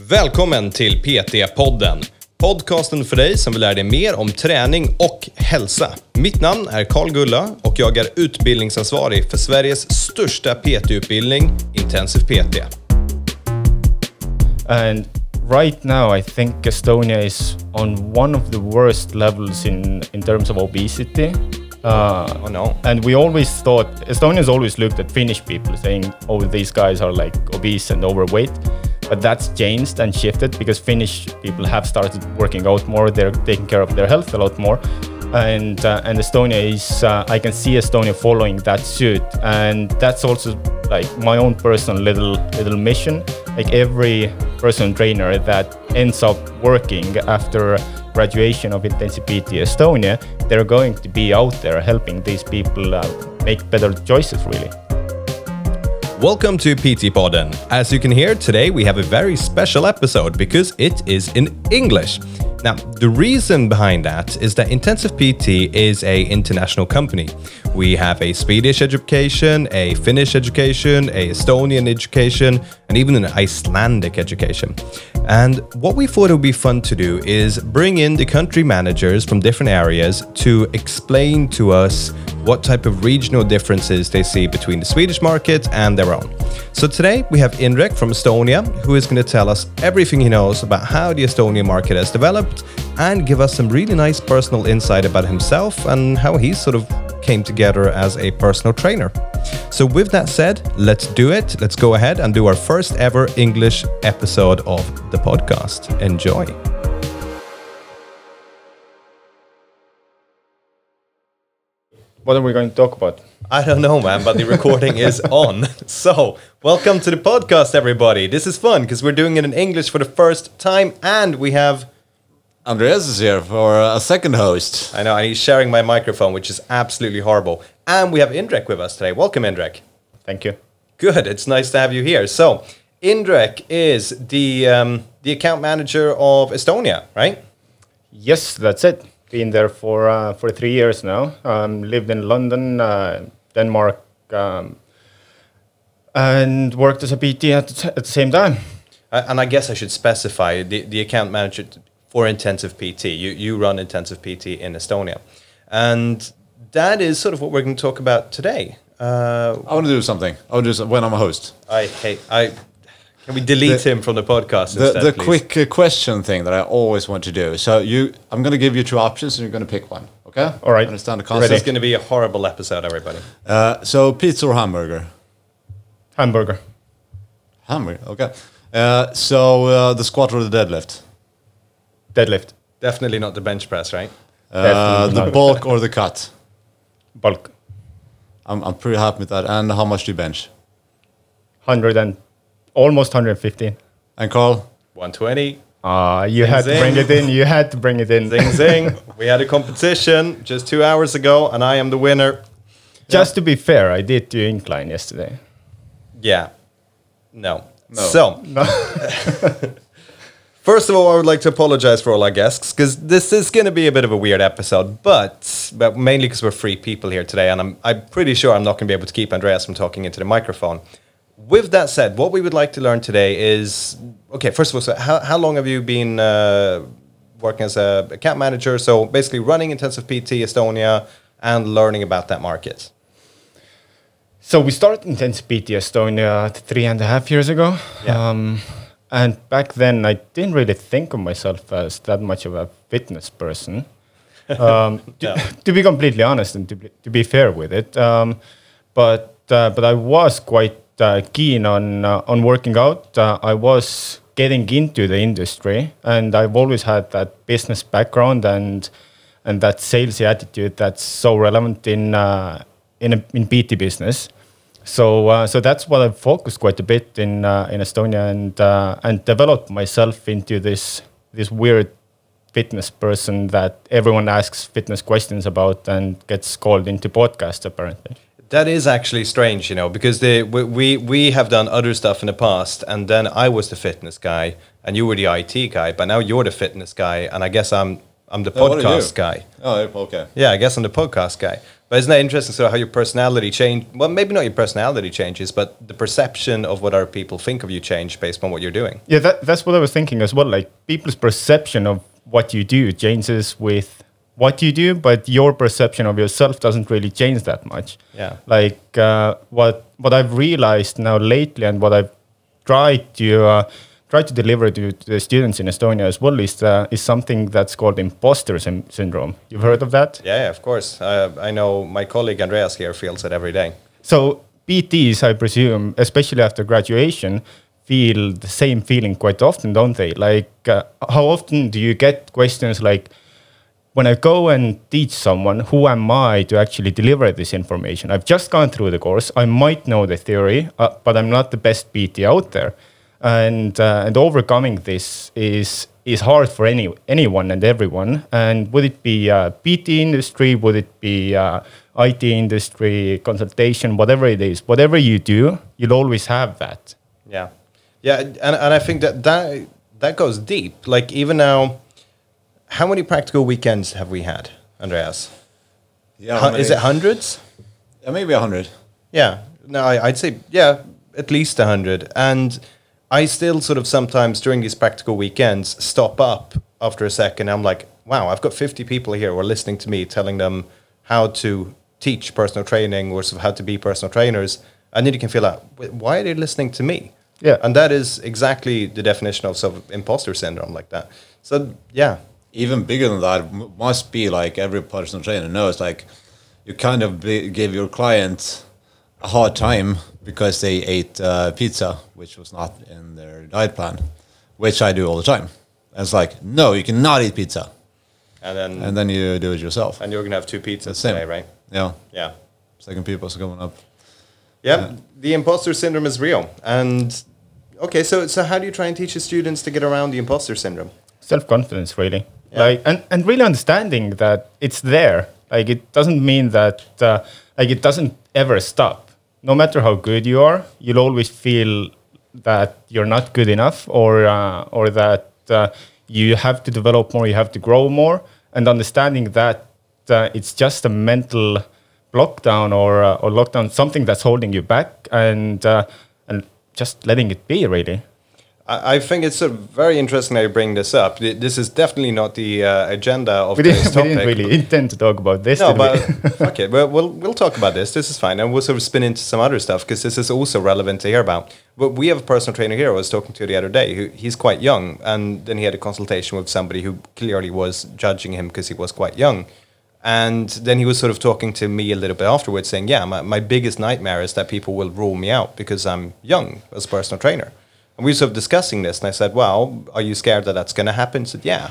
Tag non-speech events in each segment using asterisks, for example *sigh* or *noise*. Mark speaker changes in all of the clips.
Speaker 1: Välkommen till PT-podden. Podcasten för dig som vill lära dig mer om träning och hälsa. Mitt namn är Karl Gulla och jag är utbildningsansvarig för Sveriges största PT-utbildning, Intensive PT.
Speaker 2: And right now, I think Estonia is on one of the worst levels in, in terms of obesity. Uh,
Speaker 1: Oh no.
Speaker 2: and we always thought Estonians always looked at Finnish people saying, "Oh, these guys are like obese and overweight." But that's changed and shifted because Finnish people have started working out more. They're taking care of their health a lot more, and uh, and Estonia is. Uh, I can see Estonia following that suit, and that's also like my own personal little little mission. Like every personal trainer that ends up working after graduation of Intensive PT Estonia, they're going to be out there helping these people uh, make better choices, really.
Speaker 1: Welcome to PT Podden. As you can hear, today we have a very special episode because it is in English. Now, the reason behind that is that Intensive PT is a international company. We have a Swedish education, a Finnish education, a Estonian education, and even an Icelandic education. And what we thought it would be fun to do is bring in the country managers from different areas to explain to us what type of regional differences they see between the Swedish market and their own. So today we have Indrek from Estonia, who is going to tell us everything he knows about how the Estonian market has developed and give us some really nice personal insight about himself and how he sort of came together as a personal trainer. So with that said, let's do it. Let's go ahead and do our first ever English episode of the podcast. Enjoy.
Speaker 2: What are we going to talk about?
Speaker 1: I don't know, man, but the recording *laughs* is on. So, welcome to the podcast, everybody. This is fun because we're doing it in English for the first time, and we have.
Speaker 3: Andreas is here for a second host.
Speaker 1: I know, and he's sharing my microphone, which is absolutely horrible. And we have Indrek with us today. Welcome, Indrek.
Speaker 2: Thank you.
Speaker 1: Good. It's nice to have you here. So, Indrek is the um, the account manager of Estonia, right?
Speaker 2: Yes, that's it. Been there for uh, for three years now. Um, lived in London, uh, Denmark, um, and worked as a PT at the, t- at the same time.
Speaker 1: Uh, and I guess I should specify the, the account manager t- for Intensive PT. You, you run Intensive PT in Estonia. And that is sort of what we're going to talk about today. Uh,
Speaker 3: I want to do something. I want to do some, when I'm a host.
Speaker 1: I hate. I Can we delete
Speaker 3: The-
Speaker 1: him from the podcast
Speaker 3: The,
Speaker 1: instead,
Speaker 3: the
Speaker 1: please?
Speaker 3: quick uh, question thing that I always want to do. So you, I'm going to give you two options, and you're going to pick one. Okay?
Speaker 2: All right.
Speaker 3: Understand the concept?
Speaker 1: is going to be a horrible episode, everybody.
Speaker 3: Uh, so pizza or hamburger?
Speaker 2: Hamburger.
Speaker 3: Hamburger. Okay. Uh, so uh, the squat or the deadlift?
Speaker 2: Deadlift.
Speaker 1: Definitely not the bench press, right?
Speaker 3: Uh, the bulk or the cut?
Speaker 2: Bulk.
Speaker 3: I'm, I'm pretty happy with that. And how much do you bench?
Speaker 2: 100 and almost 115.
Speaker 3: And Carl?
Speaker 1: 120.
Speaker 2: Uh, you had to bring it in. You had to bring it in.
Speaker 1: Zing zing. we had a competition just two hours ago, and I am the winner.
Speaker 2: Just to be fair, I did do incline yesterday.
Speaker 1: Yeah. No.
Speaker 3: No.
Speaker 1: So, *laughs* first of all, I would like to apologize for all our guests because this is going to be a bit of a weird episode, but but mainly because we're free people here today, and I'm I'm pretty sure I'm not going to be able to keep Andreas from talking into the microphone. With that said, what we would like to learn today is okay. First of all, so how how long have you been uh, working as a account manager? So basically, running intensive PT Estonia and learning about that market.
Speaker 2: So we started Intensive PT Estonia three and a half years ago.
Speaker 1: Yeah.
Speaker 2: Um, and back then, I didn't really think of myself as that much of a fitness person. *laughs* Um, to,
Speaker 1: Yeah. *laughs*
Speaker 2: to be completely honest and to be, to be fair with it, um, but uh, but I was quite uh, keen on uh, on working out. Uh, I was getting into the industry, and I've always had that business background and and that salesy attitude that's so relevant in uh, in a, in PT business. So uh, so that's what I've focused quite a bit in uh, in Estonia and uh, and developed myself into this this weird fitness person that everyone asks fitness questions about and gets called into podcasts apparently.
Speaker 1: That is actually strange, you know, because the we, we we have done other stuff in the past, and then I was the fitness guy, and you were the IT guy, but now you're the fitness guy, and I guess I'm I'm the
Speaker 3: Oh, what do you
Speaker 1: podcast
Speaker 3: do?
Speaker 1: guy.
Speaker 3: Oh, okay.
Speaker 1: Yeah, I guess I'm the podcast guy. But isn't that interesting? So how your personality change? Well, maybe not your personality changes, but the perception of what other people think of you change based on what you're doing.
Speaker 2: Yeah, that, that's what I was thinking as well. Like people's perception of what you do changes with what you do, but your perception of yourself doesn't really change that much.
Speaker 1: Yeah.
Speaker 2: Like uh, what what I've realized now lately, and what I've tried to uh, try to deliver to, to the students in Estonia as well is uh, is something that's called imposter syndrome. You've heard of that?
Speaker 1: Yeah, yeah of course. Uh, I know my colleague Andreas here feels it every day.
Speaker 2: So PTs, I presume, especially after graduation, feel the same feeling quite often, don't they? Like, uh, how often do you get questions like, when I go and teach someone, who am I to actually deliver this information? I've just gone through the course. I might know the theory, uh, but I'm not the best PT out there. And uh, and overcoming this is is hard for any anyone and everyone. And would it be uh, PT industry? Would it be uh, IT industry, consultation, whatever it is, whatever you do, you'll always have that.
Speaker 1: Yeah, yeah, and and I think that that that goes deep. Like even now, how many practical weekends have we had, Andreas?
Speaker 3: Yeah.
Speaker 1: Hu- is it hundreds?
Speaker 3: Yeah, maybe a hundred.
Speaker 1: Yeah, no, I, I'd say yeah, at least a hundred. And I still sort of sometimes during these practical weekends stop up after a second. I'm like, wow, I've got 50 people here who are listening to me, telling them how to teach personal training or sort of how to be personal trainers, and then you can feel like, why are they listening to me?
Speaker 2: Yeah.
Speaker 1: and that is exactly the definition of sort of imposter syndrome, like that. So yeah,
Speaker 3: even bigger than that must be like every personal trainer knows like you kind of be, give your client a hard time because they ate uh, pizza which was not in their diet plan which i do all the time and it's like no you cannot eat pizza
Speaker 1: and then
Speaker 3: and then you do it yourself
Speaker 1: and you're gonna have two pizzas
Speaker 3: Same.
Speaker 1: today, right?
Speaker 3: yeah
Speaker 1: Yeah.
Speaker 3: second people's coming up
Speaker 1: Yeah, the imposter syndrome is real. And okay, so so how do you try and teach your students to get around the imposter syndrome?
Speaker 2: self confidence really
Speaker 1: Yeah.
Speaker 2: like and, and really understanding that it's there like it doesn't mean that uh, like it doesn't ever stop no matter how good you are you'll always feel that you're not good enough or uh, or that uh, you have to develop more you have to grow more. And understanding that uh, it's just a mental lockdown or uh, or lockdown something that's holding you back and uh, and just letting it be really
Speaker 1: I, I think it's of very interesting that you bring this up. This is definitely not the uh, agenda of
Speaker 2: we
Speaker 1: today's
Speaker 2: didn't, *laughs* we didn't really intend to talk about this
Speaker 1: No,
Speaker 2: we?
Speaker 1: but *laughs* fuck it. We'll, we'll we'll talk about this. This is fine, and we'll sort of spin into some other stuff because this is also relevant to hear about. But we have a personal trainer here I was talking to the other day. Who he's quite young, and then he had a consultation with somebody who clearly was judging him because he was quite young. And then he was sort of talking to me a little bit afterwards, saying, "Yeah, my, my biggest nightmare is that people will rule me out because I'm young as a personal trainer." And we were sort of discussing this, and I said, "Well, are you scared that that's going to happen?" He said, "Yeah,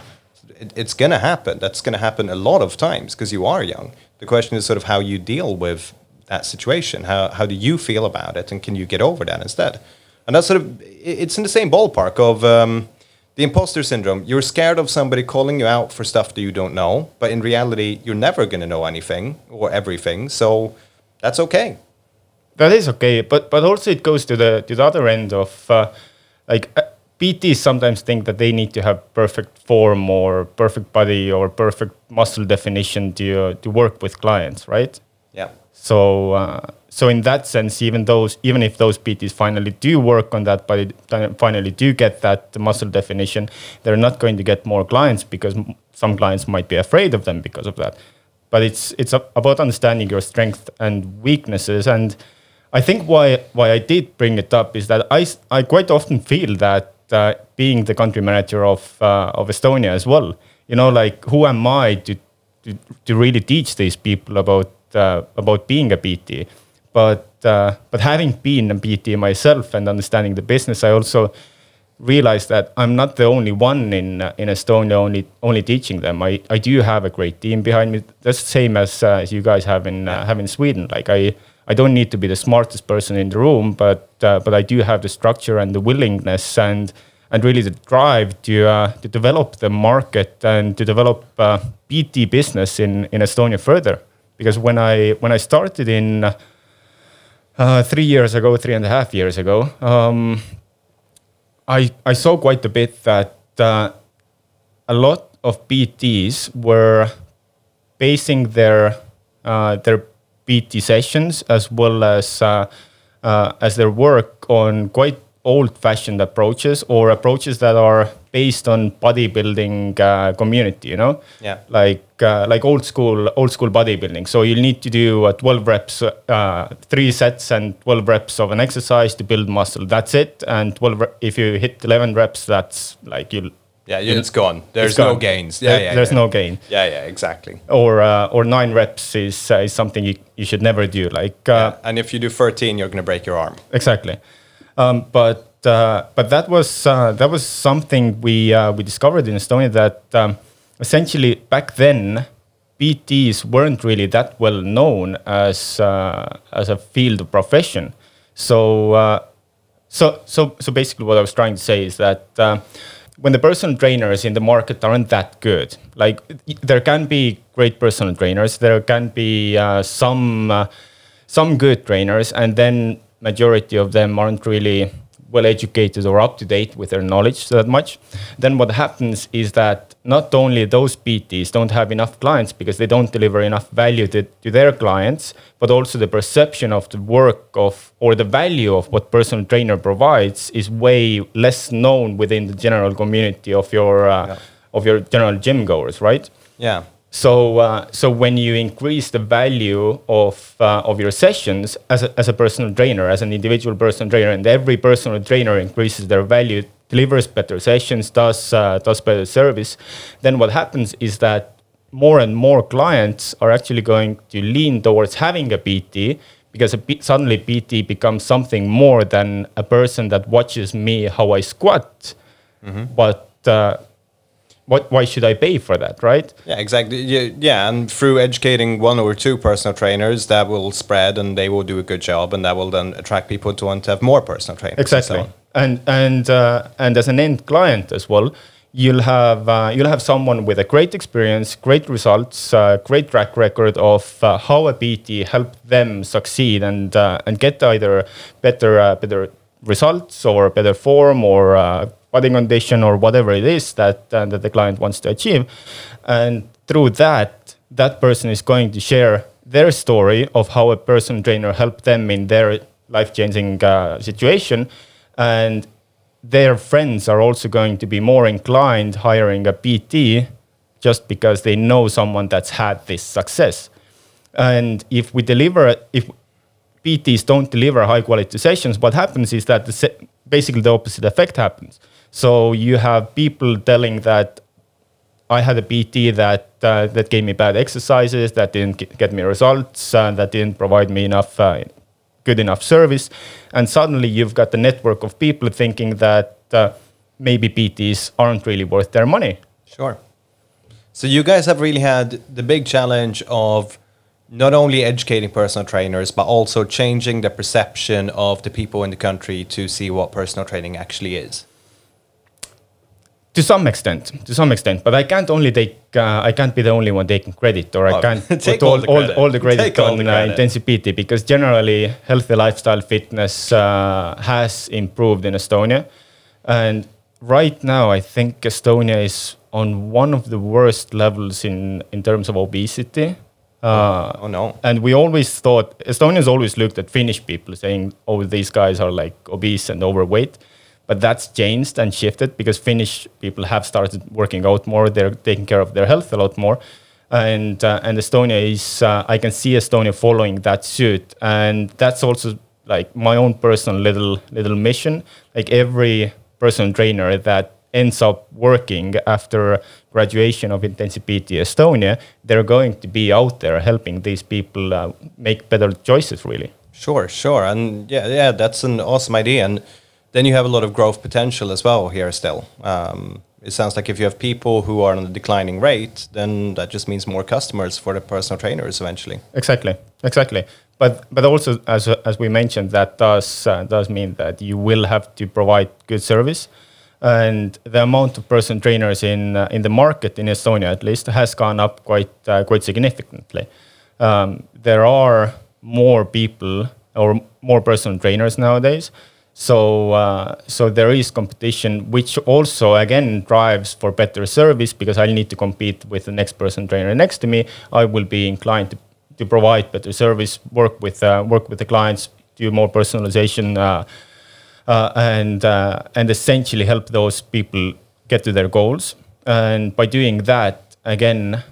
Speaker 1: it, it's going to happen. That's going to happen a lot of times because you are young. The question is sort of how you deal with that situation. How how do you feel about it, and can you get over that instead?" And that's sort of i- it's in the same ballpark of um, the imposter syndrome. You're scared of somebody calling you out for stuff that you don't know, but in reality, you're never going to know anything or everything. So that's okay.
Speaker 2: That is okay, but but also it goes to the to the other end of uh, like uh, PTs sometimes think that they need to have perfect form or perfect body or perfect muscle definition to uh, to work with clients, right?
Speaker 1: Yeah.
Speaker 2: So uh, so in that sense, even those even if those PTs finally do work on that body, finally do get that muscle definition, they're not going to get more clients because some clients might be afraid of them because of that. But it's it's about understanding your strengths and weaknesses and. I think why why I did bring it up is that I I quite often feel that uh, being the country manager of uh, of Estonia as well, you know, like who am I to to, to really teach these people about uh, about being a PT, but uh, but having been a PT myself and understanding the business, I also realized that I'm not the only one in uh, in Estonia only only teaching them. I, I do have a great team behind me. That's the same as uh, as you guys have in have in Sweden. Like I I don't need to be the smartest person in the room, but uh, but I do have the structure and the willingness and and really the drive to uh, to develop the market and to develop uh, PT business in in Estonia further. Because when I when I started in uh, three years ago, three and a half years ago, um, I I saw quite a bit that uh, a lot of PTs were basing their uh, their PT sessions as well as uh, uh, as their work on quite old-fashioned approaches or approaches that are based on bodybuilding uh, community. You know,
Speaker 1: Yeah.
Speaker 2: like uh, like old school old school bodybuilding. So you need to do uh, 12 reps, uh, three sets and 12 reps of an exercise to build muscle. That's it. And 12 re- if you hit 11 reps, that's like you.
Speaker 1: Yeah, it's gone. There's
Speaker 2: it's
Speaker 1: no
Speaker 2: gone.
Speaker 1: gains. Yeah,
Speaker 2: There-
Speaker 1: yeah.
Speaker 2: There's
Speaker 1: yeah.
Speaker 2: no gain.
Speaker 1: Yeah, yeah, exactly.
Speaker 2: Or uh, or nine reps is uh, is something you, you should never do. Like uh,
Speaker 1: Yeah, And if you do 13, you're going to break your arm.
Speaker 2: exactly. Um, but uh, but that was uh, that was something we uh, we discovered in Estonia that um, essentially back then PTs weren't really that well known as uh, as a field of profession. So uh, so so so basically, what I was trying to say is that. When the personal trainers in the market aren't that good, like there can be great personal trainers, there can be uh, some uh, some good trainers, and then majority of them aren't really well educated or up to date with their knowledge that much. Then what happens is that not only those PTs don't have enough clients because they don't deliver enough value to, to their clients, but also the perception of the work of or the value of what personal trainer provides is way less known within the general community of your uh,
Speaker 1: Yeah.
Speaker 2: of your general gym goers, right?
Speaker 1: Yeah.
Speaker 2: So, uh, so when you increase the value of uh, of your sessions as a, as a personal trainer, as an individual personal trainer, and every personal trainer increases their value, delivers better sessions, does uh, does better service, then what happens is that more and more clients are actually going to lean towards having a PT because a P- suddenly PT becomes something more than a person that watches me how I squat, but. What, why should I pay for that, right?
Speaker 1: Yeah, exactly. Yeah, and through educating one or two personal trainers, that will spread and they will do a good job, and that will then attract people to want to have more personal trainers. and so
Speaker 2: Exactly. And and uh, and as an end client as well, you'll have uh, you'll have someone with a great experience, great results, uh, great track record of uh, how a PT helped them succeed and uh, and get either better uh, better results or better form or uh, body condition or whatever it is that uh, that the client wants to achieve, and through that, that person is going to share their story of how a personal trainer helped them in their life changing uh, situation and their friends are also going to be more inclined hiring a PT just because they know someone that's had this success. And if we deliver, if PTs don't deliver high quality sessions, what happens is that the basically the opposite effect happens. So you have people telling that I had a PT that uh, that gave me bad exercises, that didn't get me results, uh, that didn't provide me enough uh, good enough service, and suddenly you've got the network of people thinking that uh, maybe PTs aren't really worth their money.
Speaker 1: Sure. So you guys have really had the big challenge of not only educating personal trainers, but also changing the perception of the people in the country to see what personal training actually is.
Speaker 2: To some extent, to some extent, but I can't only take, uh, I can't be the only one taking credit, or I
Speaker 1: Oh,
Speaker 2: can't *laughs*
Speaker 1: take
Speaker 2: put
Speaker 1: all
Speaker 2: all,
Speaker 1: the
Speaker 2: all,
Speaker 1: credit.
Speaker 2: all the credit on
Speaker 1: the
Speaker 2: uh,
Speaker 1: credit.
Speaker 2: PT because generally healthy lifestyle fitness uh, has improved in Estonia, and right now I think Estonia is on one of the worst levels in in terms of obesity. Uh,
Speaker 1: Oh no.
Speaker 2: and we always thought Estonians always looked at Finnish people saying, "Oh, these guys are like obese and overweight," but that's changed and shifted because Finnish people have started working out more. They're taking care of their health a lot more, and uh, and Estonia is. Uh, I can see Estonia following that suit, and that's also like my own personal little little mission. Like every personal trainer that ends up working after graduation of Intensive PT Estonia, they're going to be out there helping these people uh, make better choices, really.
Speaker 1: Sure, sure, and yeah, yeah, that's an awesome idea, and then you have a lot of growth potential as well here. Still, um, it sounds like if you have people who are on a declining rate, then that just means more customers for the personal trainers eventually.
Speaker 2: Exactly, exactly. But but also as as we mentioned, that does uh, does mean that you will have to provide good service, and the amount of personal trainers in uh, in the market in Estonia at least has gone up quite uh, quite significantly. Um, there are more people or more personal trainers nowadays. So, uh, so there is competition, which also again drives for better service because I need to compete with the next person trainer next to me. I will be inclined to, to provide better service, work with uh, work with the clients, do more personalization, uh, uh, and uh, and essentially help those people get to their goals. And by doing that, again,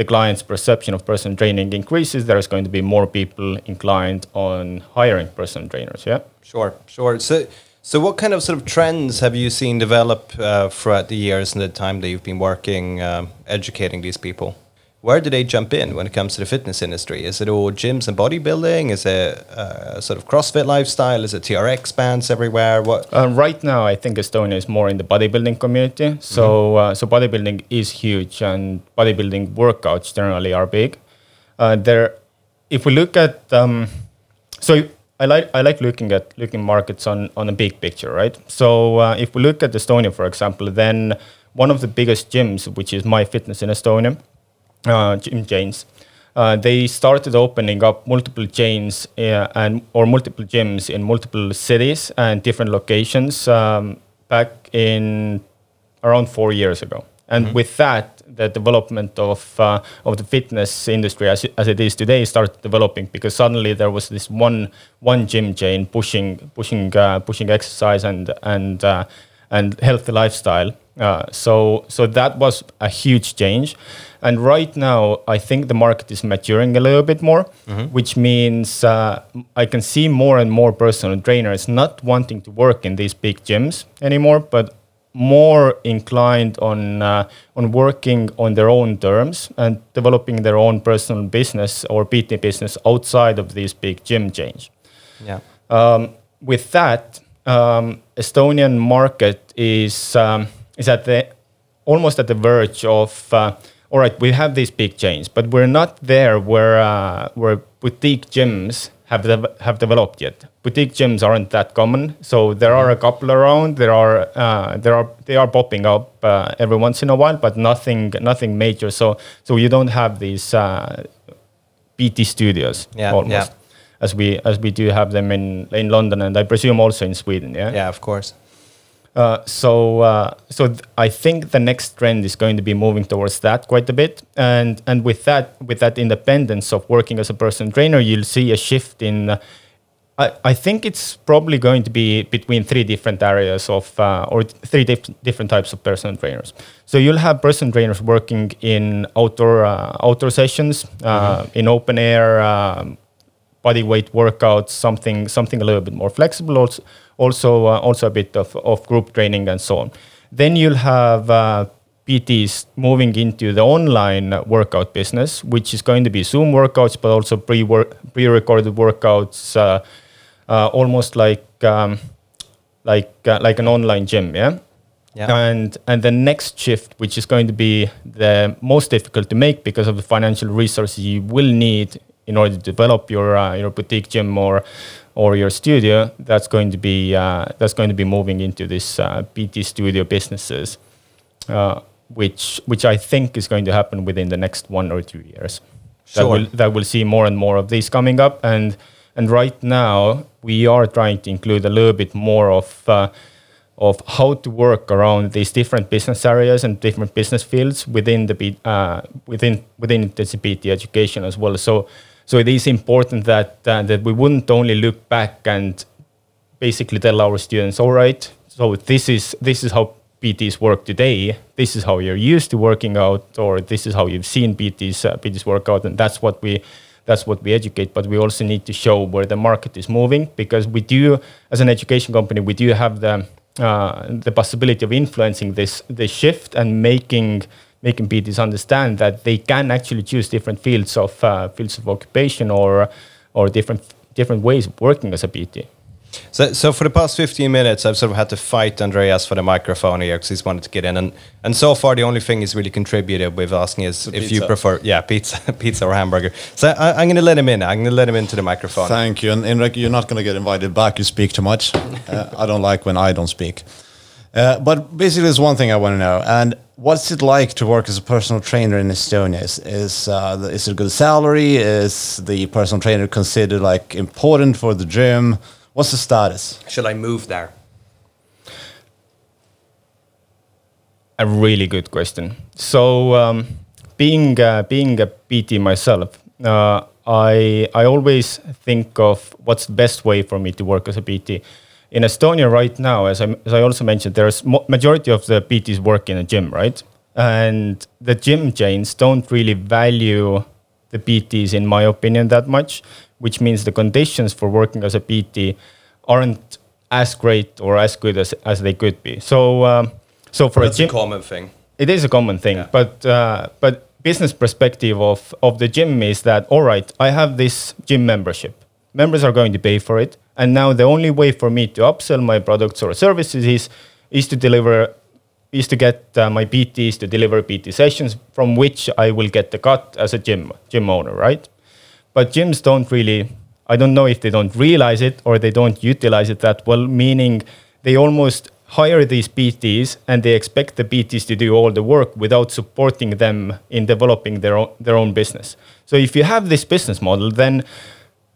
Speaker 2: the client's perception of personal training increases. There is going to be more people inclined on hiring personal trainers. Yeah.
Speaker 1: Sure, sure. So, so what kind of sort of trends have you seen develop uh, throughout the years and the time that you've been working, um, educating these people? Where do they jump in when it comes to the fitness industry? Is it all gyms and bodybuilding? Is it uh, sort of CrossFit lifestyle? Is it TRX bands everywhere? What?
Speaker 2: Uh, right now, I think Estonia is more in the bodybuilding community. So, mm-hmm. uh, so bodybuilding is huge, and bodybuilding workouts generally are big. Uh, there, if we look at, um, so I like I like looking at looking markets on on a big picture, right? So uh, if we look at Estonia, for example, then one of the biggest gyms, which is My Fitness in Estonia, uh, gym chains, uh, they started opening up multiple chains uh, and or multiple gyms in multiple cities and different locations um, back in around four years ago. And mm-hmm. with that, the development of uh, of the fitness industry as as it is today started developing because suddenly there was this one one gym chain pushing pushing uh, pushing exercise and and uh, and healthy lifestyle. Uh, so so that was a huge change, and right now I think the market is maturing a little bit more, mm-hmm. which means uh, I can see more and more personal trainers not wanting to work in these big gyms anymore, but more inclined on uh, on working on their own terms and developing their own personal business or PT business outside of these big gym chains.
Speaker 1: Yeah.
Speaker 2: Um, with that, um, Estonian market is um, is at the almost at the verge of. Uh, all right, we have these big chains, but we're not there where uh, where boutique gyms have de- have developed yet. Boutique gyms aren't that common, so there are a couple around. There are uh, there are they are popping up uh, every once in a while, but nothing nothing major. So so you don't have these uh, PT studios
Speaker 1: yeah,
Speaker 2: almost.
Speaker 1: Yeah.
Speaker 2: As we as we do have them in in London and I presume also in Sweden, yeah.
Speaker 1: Yeah, of course.
Speaker 2: Uh, so uh, so th- I think the next trend is going to be moving towards that quite a bit, and and with that with that independence of working as a personal trainer, you'll see a shift in. Uh, I, I think it's probably going to be between three different areas of uh, or three dif- different types of personal trainers. So you'll have personal trainers working in outdoor uh, outdoor sessions, mm-hmm. in open air. Um, body weight workouts, something something a little bit more flexible, also also uh, also a bit of, of group training and so on. Then you'll have uh, PTs moving into the online workout business, which is going to be Zoom workouts, but also pre pre-recorded workouts, uh, uh, almost like um, like uh, like an online gym, yeah.
Speaker 1: Yeah.
Speaker 2: And and the next shift, which is going to be the most difficult to make because of the financial resources you will need in order to develop your uh, your boutique gym or or your studio, that's going to be uh, that's going to be moving into this uh, PT studio businesses, uh, which which I think is going to happen within the next one or two years.
Speaker 1: Sure.
Speaker 2: That will that will see more and more of these coming up, and and right now we are trying to include a little bit more of. Uh, of how to work around these different business areas and different business fields within the uh, within within the PT education as well. So so it is important that uh, that we wouldn't only look back and basically tell our students, all right, so this is this is how PTs work today. This is how you're used to working out, or this is how you've seen PTs uh, PTs work out, and that's what we that's what we educate. But we also need to show where the market is moving because we do, as an education company, we do have the uh, the possibility of influencing this this shift and making making PTs understand that they can actually choose different fields of uh, fields of occupation or or different different ways of working as a PT.
Speaker 1: So, so for the past 15 minutes, I've sort of had to fight Andreas for the microphone here because he's wanted to get in, and and so far the only thing he's really contributed with asking is if
Speaker 3: pizza.
Speaker 1: you prefer, yeah, pizza, *laughs* pizza or hamburger. So I, am going to let him in. I'm going to let him into the microphone.
Speaker 3: Thank you, and Indrek, you're not going to get invited back. You speak too much. *laughs* uh, I don't like when I don't speak. Uh, but basically, there's one thing I want to know, and what's it like to work as a personal trainer in Estonia? Is is, uh, is it a good salary? Is the personal trainer considered like important for the gym? What's the status?
Speaker 1: Should I move there?
Speaker 2: A really good question. So, um, being uh, being a PT myself, uh, I I always think of what's the best way for me to work as a PT. In Estonia right now, as I, as I also mentioned, there's majority of the PTs work in a gym, right? And the gym chains don't really value the PTs, in my opinion, that much, which means the conditions for working as a PT aren't as great or as good as, as they could be. So, um, so for
Speaker 1: That's
Speaker 2: a
Speaker 1: a
Speaker 2: gym,
Speaker 1: common thing.
Speaker 2: it is a common thing,
Speaker 1: Yeah.
Speaker 2: but uh, but business perspective of of the gym is that all right, I have this gym membership. Members are going to pay for it, and now the only way for me to upsell my products or services is is to deliver is to get uh, my PTs to deliver PT sessions from which I will get the cut as a gym gym owner, right? But gyms don't really. I don't know if they don't realize it or they don't utilize it that well. Meaning, they almost hire these PTs and they expect the PTs to do all the work without supporting them in developing their own, their own business. So if you have this business model, then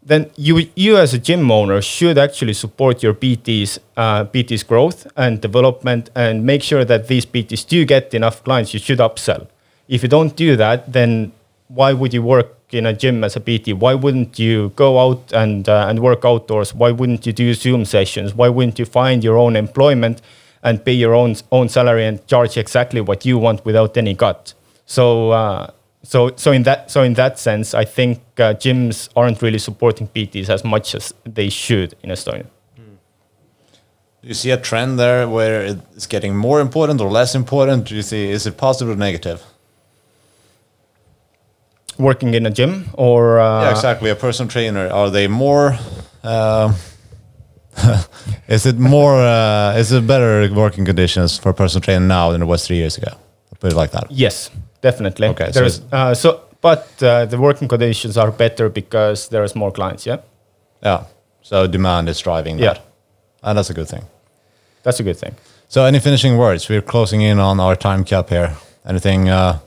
Speaker 2: then you you as a gym owner should actually support your PTs uh, PTs growth and development and make sure that these PTs do get enough clients. You should upsell. If you don't do that, then why would you work in a gym as a PT? Why wouldn't you go out and uh, and work outdoors? Why wouldn't you do Zoom sessions? Why wouldn't you find your own employment and pay your own own salary and charge exactly what you want without any cut? So. Uh, so, so in that so in that sense, I think uh, gyms aren't really supporting PTs as much as they should in Estonia.
Speaker 3: Do you see a trend there where it's getting more important or less important? Do you see is it positive or negative?
Speaker 2: Working in a gym or uh,
Speaker 3: yeah, exactly. A personal trainer. Are they more? Um, *laughs* is it more? Uh, is it better working conditions for personal trainer now than it was three years ago? I'll put it like that.
Speaker 2: Yes, definitely.
Speaker 3: Okay, so
Speaker 2: There's, uh, so but uh, the working conditions are better because there's more clients. Yeah,
Speaker 3: Yeah. So demand is driving that. Yeah. and that's a good thing.
Speaker 2: that's a good thing.
Speaker 3: So, any finishing words? We're closing in on our time cap here. Anything uh,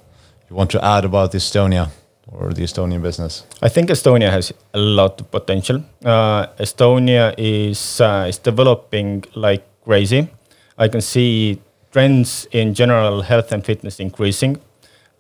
Speaker 3: you want to add about Estonia or the Estonian business?
Speaker 2: I think Estonia has a lot of potential. Uh, Estonia is uh, is developing like crazy. I can see trends in general health and fitness increasing.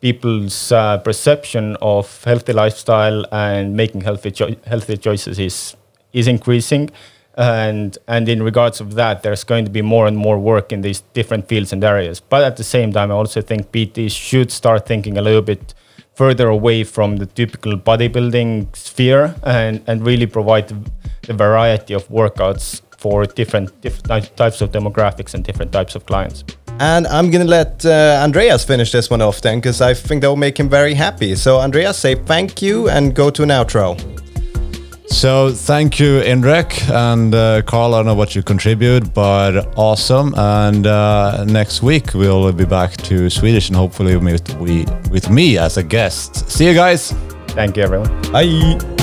Speaker 2: People's uh, perception of healthy lifestyle and making healthy cho- healthy choices is is increasing. And and in regards of that, there's going to be more and more work in these different fields and areas. But at the same time, I also think PTs should start thinking a little bit further away from the typical bodybuilding sphere and, and really provide the variety of workouts for different, different types of demographics and different types of clients.
Speaker 1: And I'm gonna let uh, Andreas finish this one off then, because I think that will make him very happy. So, Andreas, say thank you and go to an outro.
Speaker 3: So thank you, Indrek and uh, Carl. I don't know what you contribute, but awesome. And uh, next week we'll be back to Swedish and hopefully with, we, with me as a guest. See you guys.
Speaker 2: Thank you, everyone.
Speaker 1: Bye.